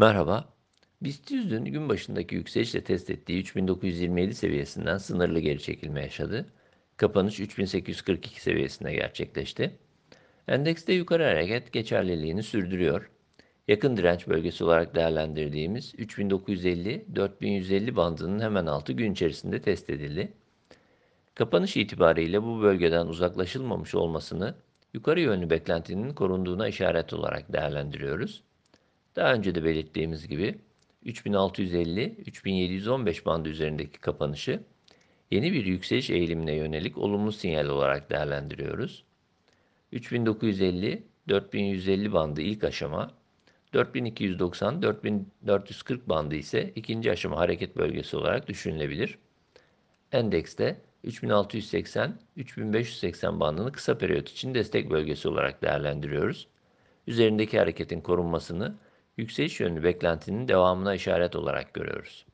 Merhaba. BIST 100'ün gün başındaki yükselişle test ettiği 3927 seviyesinden sınırlı geri çekilme yaşadı. Kapanış 3842 seviyesinde gerçekleşti. Endekste yukarı hareket geçerliliğini sürdürüyor. Yakın direnç bölgesi olarak değerlendirdiğimiz 3950-4150 bandının hemen altı gün içerisinde test edildi. Kapanış itibariyle bu bölgeden uzaklaşılmamış olmasını yukarı yönlü beklentinin korunduğuna işaret olarak değerlendiriyoruz. Daha önce de belirttiğimiz gibi 3650-3715 bandı üzerindeki kapanışı yeni bir yükseliş eğilimine yönelik olumlu sinyal olarak değerlendiriyoruz. 3950-4150 bandı ilk aşama, 4290-4440 bandı ise ikinci aşama hareket bölgesi olarak düşünülebilir. Endekste 3680-3580 bandını kısa periyot için destek bölgesi olarak değerlendiriyoruz. Üzerindeki hareketin korunmasını yükseliş yönlü beklentinin devamına işaret olarak görüyoruz.